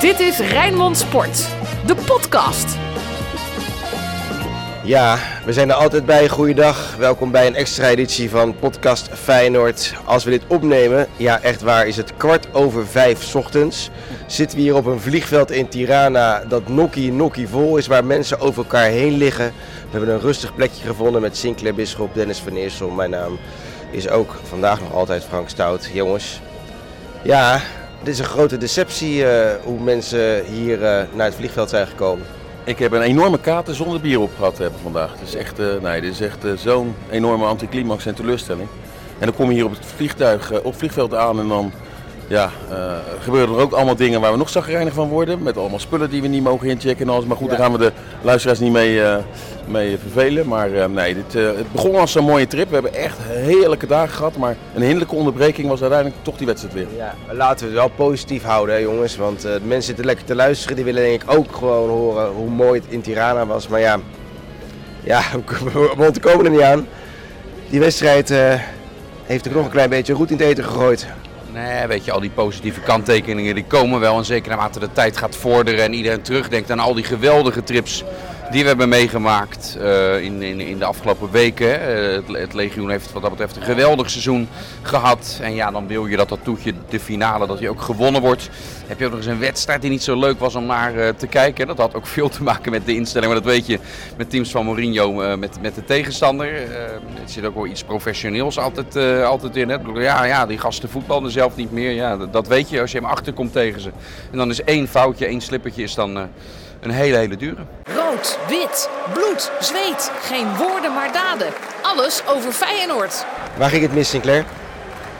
Dit is Rijnmond Sport, de podcast. Ja, we zijn er altijd bij. Goeiedag. Welkom bij een extra editie van podcast Feyenoord. Als we dit opnemen, ja echt waar, is het kwart over vijf ochtends. Zitten we hier op een vliegveld in Tirana dat nokkie nokkie vol is, waar mensen over elkaar heen liggen. We hebben een rustig plekje gevonden met Sinclair Bisschop, Dennis van Eersel. Mijn naam is ook vandaag nog altijd Frank Stout. Jongens, ja, dit is een grote deceptie eh, hoe mensen hier eh, naar het vliegveld zijn gekomen. Ik heb een enorme kater zonder bier op gehad hebben vandaag. Het is echt, eh, nee, dit is echt zo'n enorme anticlimax en teleurstelling. En dan kom je hier op het vliegtuig, op het vliegveld aan en dan ja, gebeuren er ook allemaal dingen waar we nog zagrijnig van worden. Met allemaal spullen die we niet mogen inchecken en alles. Maar goed, Ja. daar gaan we de luisteraars niet mee, mee vervelen. Maar eh, nee, dit, eh, het begon als een mooie trip. We hebben echt heerlijke dagen gehad. Maar een hinderlijke onderbreking was uiteindelijk toch die wedstrijd weer. Ja, laten we het wel positief houden, hè, jongens. Want eh, de mensen zitten lekker te luisteren. Die willen denk ik ook gewoon horen hoe mooi het in Tirana was. Maar ja, ja we ontkomen er niet aan. Die wedstrijd eh, heeft er nog een klein beetje roet in het eten gegooid. Nee, weet je, al die positieve kanttekeningen die komen wel. En zeker naarmate de tijd gaat vorderen en iedereen terugdenkt aan al die geweldige trips die we hebben meegemaakt eh, in, in, in de afgelopen weken. Het, het legioen heeft wat dat betreft een geweldig seizoen gehad. En ja, dan wil je dat dat toetje, de finale, dat die ook gewonnen wordt. Heb je ook nog eens een wedstrijd die niet zo leuk was om naar eh, te kijken. Dat had ook veel te maken met de instelling, maar dat weet je met teams van Mourinho, eh, met, met de tegenstander. Er zit ook wel iets professioneels altijd, altijd in. Hè? Ja, ja, die gasten voetballen zelf niet meer. Ja, dat, dat weet je als je hem achterkomt tegen ze. En dan is één foutje, één slippertje is dan een hele, hele dure. Rood, wit, bloed, zweet. Geen woorden maar daden. Alles over Feyenoord. Waar ging het mis, Sinclair?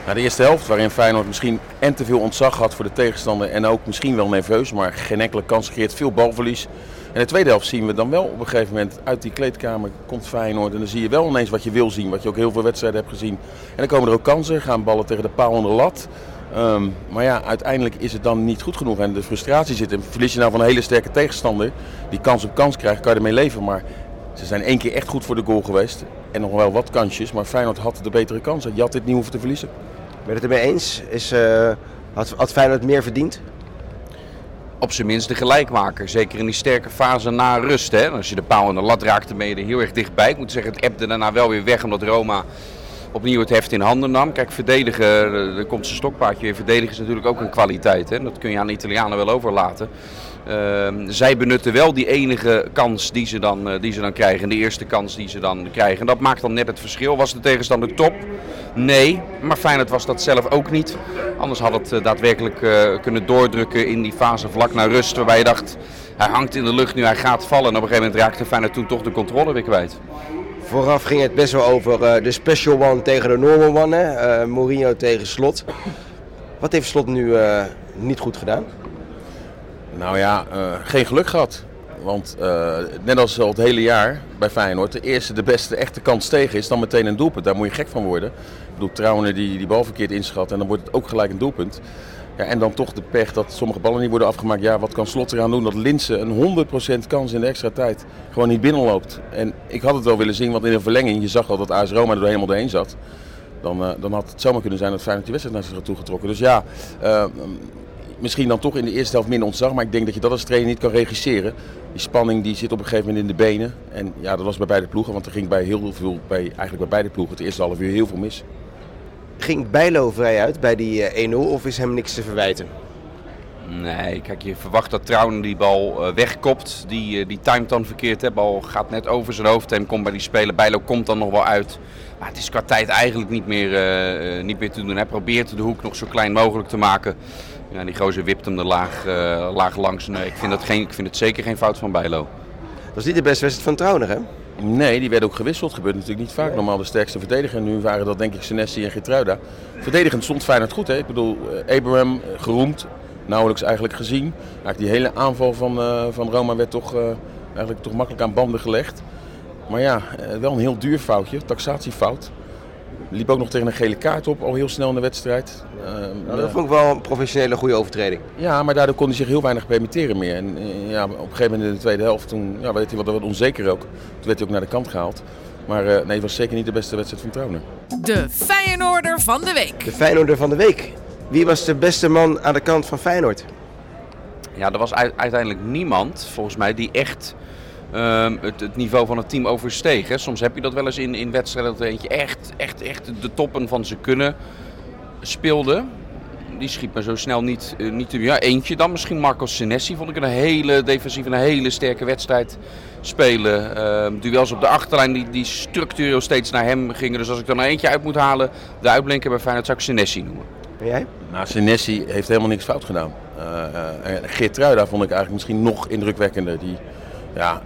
Na de eerste helft, waarin Feyenoord misschien en te veel ontzag had voor de tegenstander en ook misschien wel nerveus, maar geen enkele kans creëert, veel balverlies. En de tweede helft zien we dan wel op een gegeven moment uit die kleedkamer komt Feyenoord en dan zie je wel ineens wat je wil zien, wat je ook heel veel wedstrijden hebt gezien. En dan komen er ook kansen, gaan ballen tegen de paal onder de lat. Ehm, maar ja, uiteindelijk is het dan niet goed genoeg en de frustratie zit. En verlies je nou van een hele sterke tegenstander die kans op kans krijgt, kan je ermee leven. Maar ze zijn één keer echt goed voor de goal geweest en nog wel wat kansjes, maar Feyenoord had de betere kansen. Je had dit niet hoeven te verliezen. Ben je het ermee eens? Is, eh, had, had Feyenoord meer verdiend? Op zijn minst de gelijkmaker. Zeker in die sterke fase na rust. Hè? Als je de paal en de lat raakte, ben je er heel erg dichtbij. Ik moet zeggen, het appte daarna wel weer weg omdat Roma opnieuw het heft in handen nam. Kijk, verdedigen, eh, er komt zijn stokpaardje weer. Verdedigen is natuurlijk ook een kwaliteit. Hè? Dat kun je aan de Italianen wel overlaten. Ehm, zij benutten wel die enige kans die ze, dan, eh, die ze dan krijgen. De eerste kans die ze dan krijgen. En dat maakt dan net het verschil. Was de tegenstander top? Nee. Maar Feyenoord was dat zelf ook niet. Anders had het eh, daadwerkelijk kunnen doordrukken in die fase vlak naar rust. Waarbij je dacht, hij hangt in de lucht nu, hij gaat vallen. En op een gegeven moment raakte Feyenoord toen toch de controle weer kwijt. Vooraf ging het best wel over eh, de special one tegen de normal one. Hè? Eh, Mourinho tegen Slot. Wat heeft Slot nu eh, niet goed gedaan? Nou ja, geen geluk gehad. Want net als al het hele jaar bij Feyenoord, de eerste, de beste echte kans tegen is dan meteen een doelpunt. Daar moet je gek van worden. Ik bedoel, Trouwen die die bal verkeerd inschat en dan wordt het ook gelijk een doelpunt. Ja, en dan toch de pech dat sommige ballen niet worden afgemaakt. Ja, wat kan Slot eraan doen dat Linsen een 100% kans in de extra tijd gewoon niet binnenloopt. En ik had het wel willen zien, want in de verlenging, je zag al dat AS Roma er helemaal doorheen zat. Dan, eh, dan had het zomaar kunnen zijn dat Feyenoord die wedstrijd naar zich had toegetrokken. Dus ja, eh, misschien dan toch in de eerste helft minder ontzag. Maar ik denk dat je dat als trainer niet kan regisseren. Die spanning die zit op een gegeven moment in de benen. En ja, dat was bij beide ploegen. Want er ging bij heel veel, bij, eigenlijk bij beide ploegen, het eerste half uur heel veel mis. Ging Bijlo vrij uit bij die eh, 1-0 of is hem niks te verwijten? Nee, kijk, je verwacht dat Trouwen die bal eh, wegkopt. Die, eh, die timet dan verkeerd. De bal gaat net over zijn hoofd en komt bij die speler. Bijlo komt dan nog wel uit. Maar het is qua tijd eigenlijk niet meer, eh, eh, niet meer te doen. Hij probeert de hoek nog zo klein mogelijk te maken. Ja, die gozer wipt hem er laag, eh, laag langs. Nee, ik vind, dat geen, ik vind het zeker geen fout van Bijlo. Dat was niet de beste wedstrijd van Trauner, hè? Nee, die werden ook gewisseld. Gebeurt natuurlijk niet vaak. Normaal de sterkste verdediger. Nu waren dat denk ik Senesi en Gertruida. Verdedigend stond Feyenoord goed. Hè? Ik bedoel, eh, Abraham eh, geroemd. Nauwelijks eigenlijk gezien. Eigenlijk die hele aanval van, eh, van Roma werd toch, eigenlijk toch makkelijk aan banden gelegd. Maar ja, wel een heel duur foutje. Taxatiefout. Liep ook nog tegen een gele kaart op, al heel snel in de wedstrijd. Eh, Nou, dat vond ik wel een professionele goede overtreding. ja, maar daardoor kon hij zich heel weinig permitteren meer. En eh, ja, op een gegeven moment in de tweede helft, toen ja, werd hij wat, wat onzeker ook. Toen werd hij ook naar de kant gehaald. Maar eh, nee, het was zeker niet de beste wedstrijd van Trouwner. De Feyenoorder van de week. De Feyenoorder van de week. Wie was de beste man aan de kant van Feyenoord? Ja, er was uiteindelijk niemand, volgens mij, die echt ehm, het, het, niveau van het team oversteeg. Hè. Soms heb je dat wel eens in, in wedstrijden dat er eentje echt, echt, echt de toppen van zijn kunnen speelde. Die schiet me zo snel niet, uh, niet te Ja, eentje dan misschien. Marco Senesi vond ik een hele defensieve, een hele sterke wedstrijd spelen. Uh, duels op de achterlijn die, die structureel steeds naar hem gingen. Dus als ik er nou eentje uit moet halen, de uitblinker bij Feyenoord zou ik Senesi noemen. En jij? Nou, Senesi heeft helemaal niks fout gedaan. Uh, uh, Geert Truida vond ik eigenlijk misschien nog indrukwekkender. Die ja,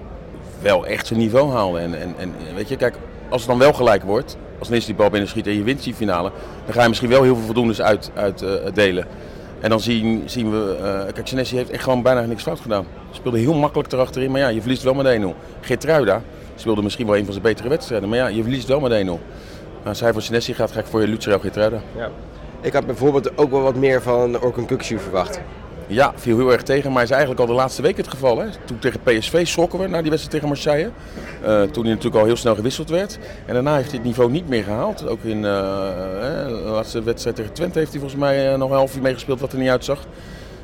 wel echt zijn niveau haalde. En, en, en weet je, kijk, als het dan wel gelijk wordt, als Nis die bal binnen schiet en je wint die finale, dan ga je misschien wel heel veel voldoendes uitdelen. Uit, uh, delen. En dan zien, zien we, uh, kijk, heeft echt gewoon bijna niks fout gedaan. Speelde heel makkelijk erachterin, maar ja, je verliest wel met 1-0. Geertruida speelde misschien wel een van zijn betere wedstrijden, maar ja, je verliest wel met 1-0. Nou, als hij voor Senesi gaat, ga ik voor je Lucero Geertruida. Ja. Ik had bijvoorbeeld ook wel wat meer van Orkun Kukcu verwacht. Ja, viel heel erg tegen, maar is eigenlijk al de laatste week het geval. Hè? Toen tegen PSV schrokken we na die wedstrijd tegen Marseille. Uh, toen hij natuurlijk al heel snel gewisseld werd. En daarna heeft hij het niveau niet meer gehaald. Ook in uh, de laatste wedstrijd tegen Twente heeft hij volgens mij uh, nog een half uur meegespeeld wat er niet uitzag.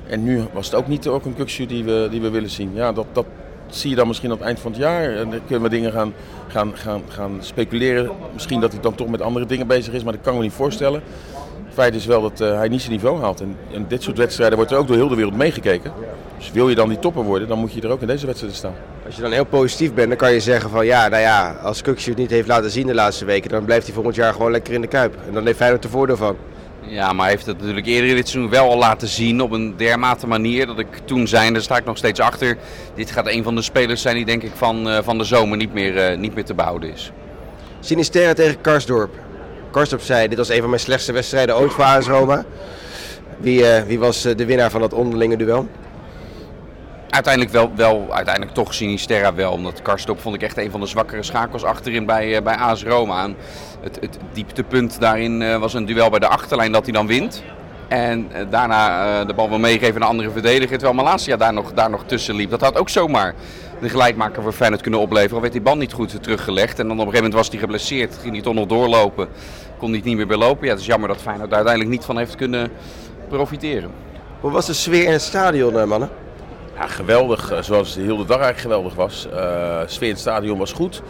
En nu was het ook niet de Kukcu die we, die we willen zien. Ja, dat, dat zie je dan misschien aan het eind van het jaar. En dan kunnen we dingen gaan, gaan, gaan, gaan speculeren. Misschien dat hij dan toch met andere dingen bezig is, maar dat kan ik me niet voorstellen. Feit is wel dat uh, hij niet zijn niveau haalt. En, en, dit soort wedstrijden wordt er ook door heel de wereld meegekeken. Dus wil je dan die topper worden, dan moet je er ook in deze wedstrijden staan. Als je dan heel positief bent, dan kan je zeggen van ja, nou ja, als Kukje het niet heeft laten zien de laatste weken, dan blijft hij volgend jaar gewoon lekker in de Kuip. En dan heeft Feyenoord er voordeel van. Ja, maar hij heeft het natuurlijk eerder in dit seizoen wel al laten zien op een dermate manier dat ik toen zei, daar sta ik nog steeds achter. Dit gaat een van de spelers zijn die denk ik van, uh, van de zomer niet meer, uh, niet meer te behouden is. Sinisterra tegen Karsdorp. Karsdorp zei, dit was een van mijn slechtste wedstrijden ooit voor AS Roma. Wie, uh, wie was de winnaar van dat onderlinge duel? Uiteindelijk wel, wel uiteindelijk toch Sinisterra wel. Omdat Karsdorp vond ik echt een van de zwakkere schakels achterin bij, uh, bij AS Roma. Het, het dieptepunt daarin was een duel bij de achterlijn dat hij dan wint. En uh, daarna de bal wil meegeven aan een andere verdediger. Terwijl Malasia daar nog, daar nog tussen liep. Dat had ook zomaar de gelijkmaker voor Feyenoord kunnen opleveren. Al werd die bal niet goed teruggelegd. En dan op een gegeven moment was hij geblesseerd. Ging hij toch nog doorlopen. Kon hij het niet meer belopen. Ja, het is jammer dat Feyenoord daar uiteindelijk niet van heeft kunnen profiteren. Hoe was de sfeer in het stadion, mannen? Ja, geweldig. Zoals de hele dag eigenlijk geweldig was. Uh, de sfeer in het stadion was goed.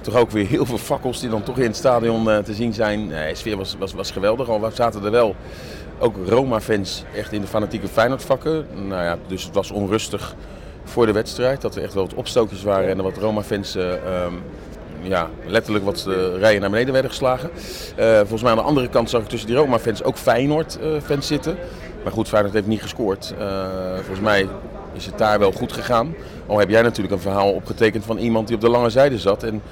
Toch ook weer heel veel fakkels die dan toch in het stadion uh, te zien zijn. De sfeer was, was, was geweldig. Al zaten er wel ook Roma-fans echt in de fanatieke Feyenoord-vakken. Nou ja, dus het was onrustig voor de wedstrijd. Dat er echt wel wat opstootjes waren en er wat Roma-fans uh, um, ja, letterlijk wat uh, rijen naar beneden werden geslagen. Volgens mij aan de andere kant zag ik tussen die Roma-fans ook Feyenoord-fans zitten. Maar goed, Feyenoord heeft niet gescoord. volgens mij is het daar wel goed gegaan. Al heb jij natuurlijk een verhaal opgetekend van iemand die op de lange zijde zat. En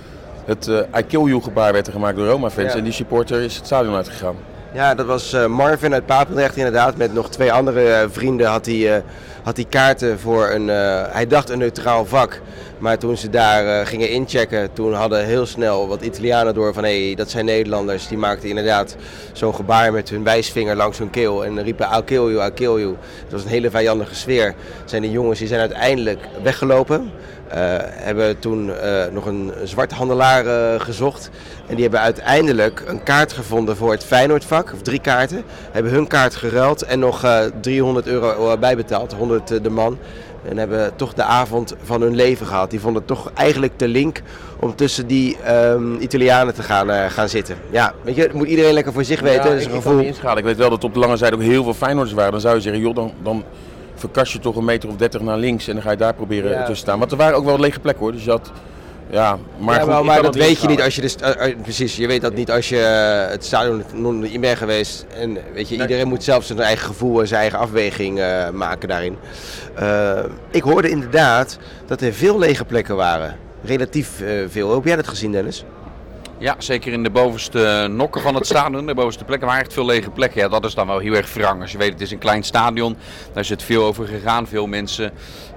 het uh, I kill you gebaar werd er gemaakt door Roma-fans. Ja. En die supporter is het stadion uitgegaan. Ja, dat was uh, Marvin uit Papendrecht inderdaad. Met nog twee andere uh, vrienden had hij, had hij kaarten voor een, hij dacht een neutraal vak. Maar toen ze daar gingen inchecken, toen hadden heel snel wat Italianen door van hé, hey, dat zijn Nederlanders. Die maakten inderdaad zo'n gebaar met hun wijsvinger langs hun keel en riepen I'll kill you, I'll kill you. Het was een hele vijandige sfeer. Zijn die jongens die zijn uiteindelijk weggelopen. Uh, hebben toen uh, nog een zwart handelaar uh, gezocht. En die hebben uiteindelijk een kaart gevonden voor het Feyenoordvak, of drie kaarten. Hebben hun kaart geruild en nog 300 euro bijbetaald, 100 de man. En hebben toch de avond van hun leven gehad. Die vonden toch eigenlijk de link om tussen die um, Italianen te gaan, gaan zitten. Ja, weet je, dat moet iedereen lekker voor zich weten. Ja, dat is ik, een ik gevoel. Ik weet wel dat op de lange zijde ook heel veel Feyenoorders waren. Dan zou je zeggen, joh, dan... dan verkast je toch een meter of 30 naar links en dan ga je daar proberen ja. tussen staan. Want er waren ook wel lege plekken hoor. Dus je had, ja, maar, ja, goed, maar, maar dat weet je niet als je de, uh, uh, precies, je weet dat niet als je uh, het stadion nog niet bent geweest. En weet je, nee. iedereen moet zelf zijn eigen gevoel en zijn eigen afweging uh, maken daarin. Ik hoorde inderdaad dat er veel lege plekken waren. Relatief veel. Hoe heb jij dat gezien, Dennis? Ja, zeker in de bovenste nokken van het stadion, de bovenste plekken waren echt veel lege plekken. Ja, dat is dan wel heel erg wrang. Als je weet, het is een klein stadion, daar is het veel over gegaan. Veel mensen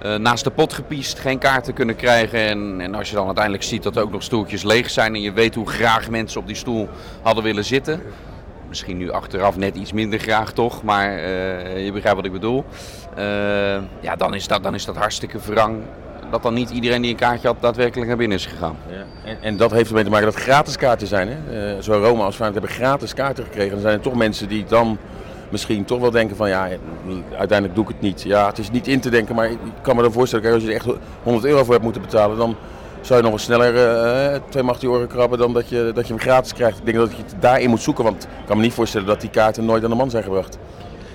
uh, naast de pot gepiest, geen kaarten kunnen krijgen. En, en, als je dan uiteindelijk ziet dat er ook nog stoeltjes leeg zijn en je weet hoe graag mensen op die stoel hadden willen zitten. Misschien nu achteraf net iets minder graag toch, maar uh, je begrijpt wat ik bedoel. Uh, ja, dan is, dat, dan is dat hartstikke wrang dat dan niet iedereen die een kaartje had daadwerkelijk naar binnen is gegaan. Ja. En, en, dat heeft ermee te maken dat gratis kaarten zijn. Hè? Uh, zowel Roma als Feyenoord hebben gratis kaarten gekregen. Dan zijn er toch mensen die dan misschien toch wel denken van ja, uiteindelijk doe ik het niet. Ja, het is niet in te denken, maar ik kan me dan voorstellen, kijk, als je er echt 100 euro voor hebt moeten betalen, dan zou je nog wel sneller uh, twee macht oren krabben dan dat je, dat je hem gratis krijgt. Ik denk dat je het daarin moet zoeken, want ik kan me niet voorstellen dat die kaarten nooit aan de man zijn gebracht.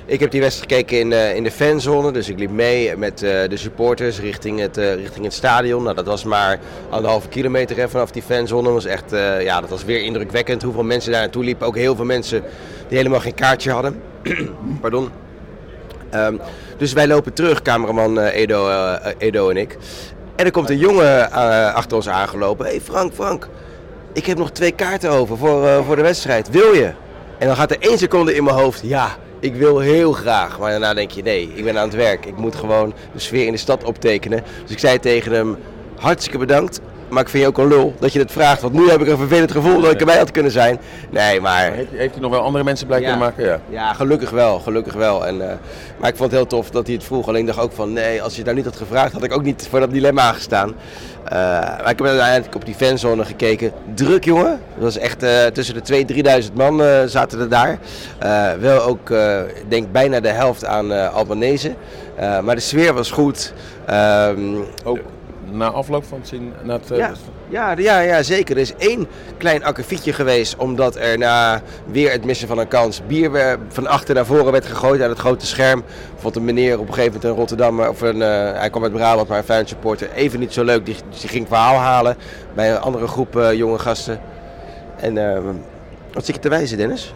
Ik heb die wedstrijd gekeken in, uh, in de fanzone, dus ik liep mee met uh, de supporters richting het, uh, richting het stadion. Nou, dat was maar anderhalve kilometer vanaf die fanzone. Dat was echt, ja, dat was weer indrukwekkend hoeveel mensen daar naartoe liepen. Ook heel veel mensen die helemaal geen kaartje hadden. Pardon. Um, dus wij lopen terug, cameraman Edo, Edo en ik. En er komt een jongen achter ons aangelopen. Hé hey Frank, Frank, ik heb nog twee kaarten over voor, voor de wedstrijd. Wil je? En dan gaat er één seconde in mijn hoofd, ja, ik wil heel graag. Maar daarna denk je, nee, ik ben aan het werk. Ik moet gewoon de sfeer in de stad optekenen. Dus ik zei tegen hem, hartstikke bedankt. Maar ik vind je ook een lul dat je het vraagt. Want nu heb ik een vervelend gevoel dat ik erbij had kunnen zijn. Nee, maar... Heeft, heeft hij nog wel andere mensen blij kunnen maken? Ja. ja, gelukkig wel. Gelukkig wel. En, uh, maar ik vond het heel tof dat hij het vroeg. Alleen dacht ook van, nee, als je daar niet had gevraagd, had ik ook niet voor dat dilemma gestaan. Uh, maar ik heb uiteindelijk op die fanzone gekeken. Druk, jongen. Dat was echt uh, tussen de 2.000, 3.000 man zaten er daar. wel ook, ik denk, bijna de helft aan Albanese. maar de sfeer was goed. Ehm, ook na afloop van het zien? Na het, ja, ja, ja, ja, zeker. Er is één klein akkefietje geweest, omdat er na weer het missen van een kans bier van achter naar voren werd gegooid aan het grote scherm. Vond een meneer op een gegeven moment in Rotterdam, of een, uh, hij kwam uit Brabant, maar een fan supporter, even niet zo leuk. Die, ging verhaal halen bij een andere groep jonge gasten. En uh, wat zit je te wijzen, Dennis?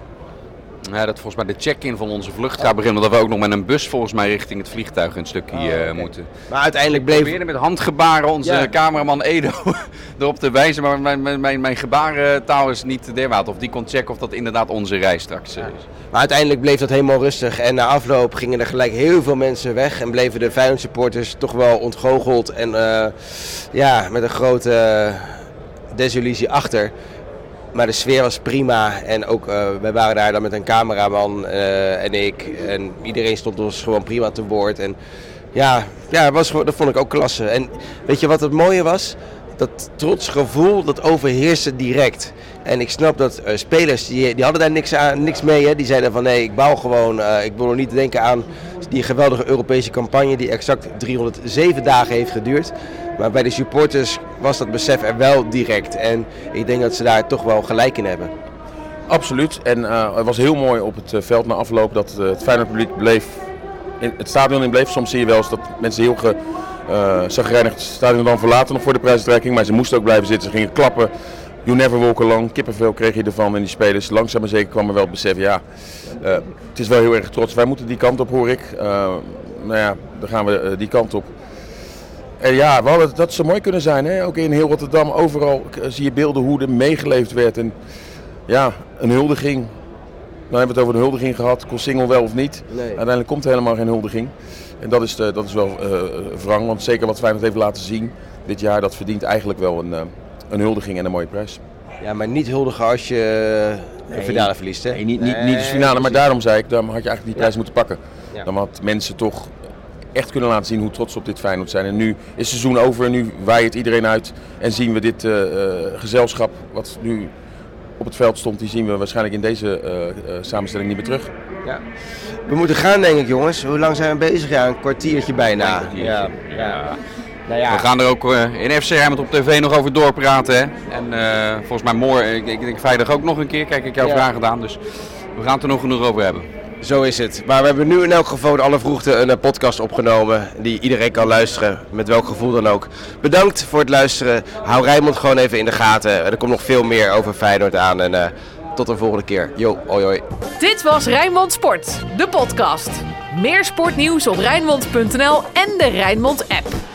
Ja, dat volgens mij de check-in van onze vlucht gaat beginnen. Dat we ook nog met een bus volgens mij richting het vliegtuig een stukje oh, okay. moeten. Maar uiteindelijk bleef... We probeerden met handgebaren onze ja. cameraman Edo erop te wijzen. Maar mijn, mijn, mijn, mijn gebarentaal is niet derwaard. Of die kon checken of dat inderdaad onze reis straks ja. is. Maar uiteindelijk bleef dat helemaal rustig. En na afloop gingen er gelijk heel veel mensen weg. En bleven de Feyenoord supporters toch wel ontgoocheld. En uh, ja, met een grote desillusie achter. Maar de sfeer was prima. En ook, uh, wij waren daar dan met een cameraman uh, en ik. En iedereen stond ons gewoon prima te woord. En ja, ja was, dat vond ik ook klasse. En weet je wat het mooie was? Dat trots gevoel, dat overheerste direct. En ik snap dat uh, spelers, die, die hadden daar niks, aan, niks mee. Hè. Die zeiden van nee, ik bouw gewoon. ik wil nog niet denken aan die geweldige Europese campagne die exact 307 dagen heeft geduurd. Maar bij de supporters was dat besef er wel direct. En ik denk dat ze daar toch wel gelijk in hebben. Absoluut. En uh, het was heel mooi op het veld na afloop dat het Feyenoord publiek bleef, in het stadion in bleef. Soms zie je wel eens dat mensen heel ge, uh, zagrijnig het stadion dan verlaten nog voor de prijsuitreiking. Maar ze moesten ook blijven zitten. Ze gingen klappen. You never walk along. Kippenvel kreeg je ervan en die spelers. Langzaam maar zeker kwam er wel het besef, ja, uh, het is wel heel erg trots. Wij moeten die kant op hoor ik. Uh, nou ja, dan gaan we die kant op. En ja, we hadden, dat zou mooi kunnen zijn. Hè? Ook in heel Rotterdam, overal zie je beelden hoe er meegeleefd werd. En ja, een huldiging. Dan hebben we het over een huldiging gehad. Kost single wel of niet. Nee. Uiteindelijk komt er helemaal geen huldiging. En dat is, de, dat is wel uh, wrang. Want zeker wat Feyenoord heeft laten zien dit jaar, dat verdient eigenlijk wel een, uh, een huldiging en een mooie prijs. Ja, maar niet huldigen als je nee. de finale verliest. Hè? Nee, niet, niet, niet de finale. Maar daarom zei ik, dan had je eigenlijk die prijs ja. moeten pakken. Ja. Dan had mensen toch echt kunnen laten zien hoe trots op dit Feyenoord zijn. En nu is het seizoen over, nu waait iedereen uit en zien we dit uh, gezelschap wat nu op het veld stond, die zien we waarschijnlijk in deze uh, samenstelling niet meer terug. Ja. We moeten gaan denk ik jongens. Hoe lang zijn we bezig? Ja, een kwartiertje bijna. Een kwartiertje. Ja. ja. Nou ja. We gaan er ook uh, in FC Rijnmond op tv nog over doorpraten. Hè? En uh, volgens mij morgen, ik, ik denk vrijdag ook nog een keer, kijk ik jouw vraag gedaan. Dus we gaan het er nog genoeg over hebben. Zo is het. Maar we hebben nu in elk geval in alle vroegte een eh, podcast opgenomen die iedereen kan luisteren, met welk gevoel dan ook. Bedankt voor het luisteren. Hou Rijnmond gewoon even in de gaten. Er komt nog veel meer over Feyenoord aan en uh, tot de volgende keer. Yo, hoi hoi. Dit was Rijnmond Sport, de podcast. Meer sportnieuws op Rijnmond.nl en de Rijnmond app.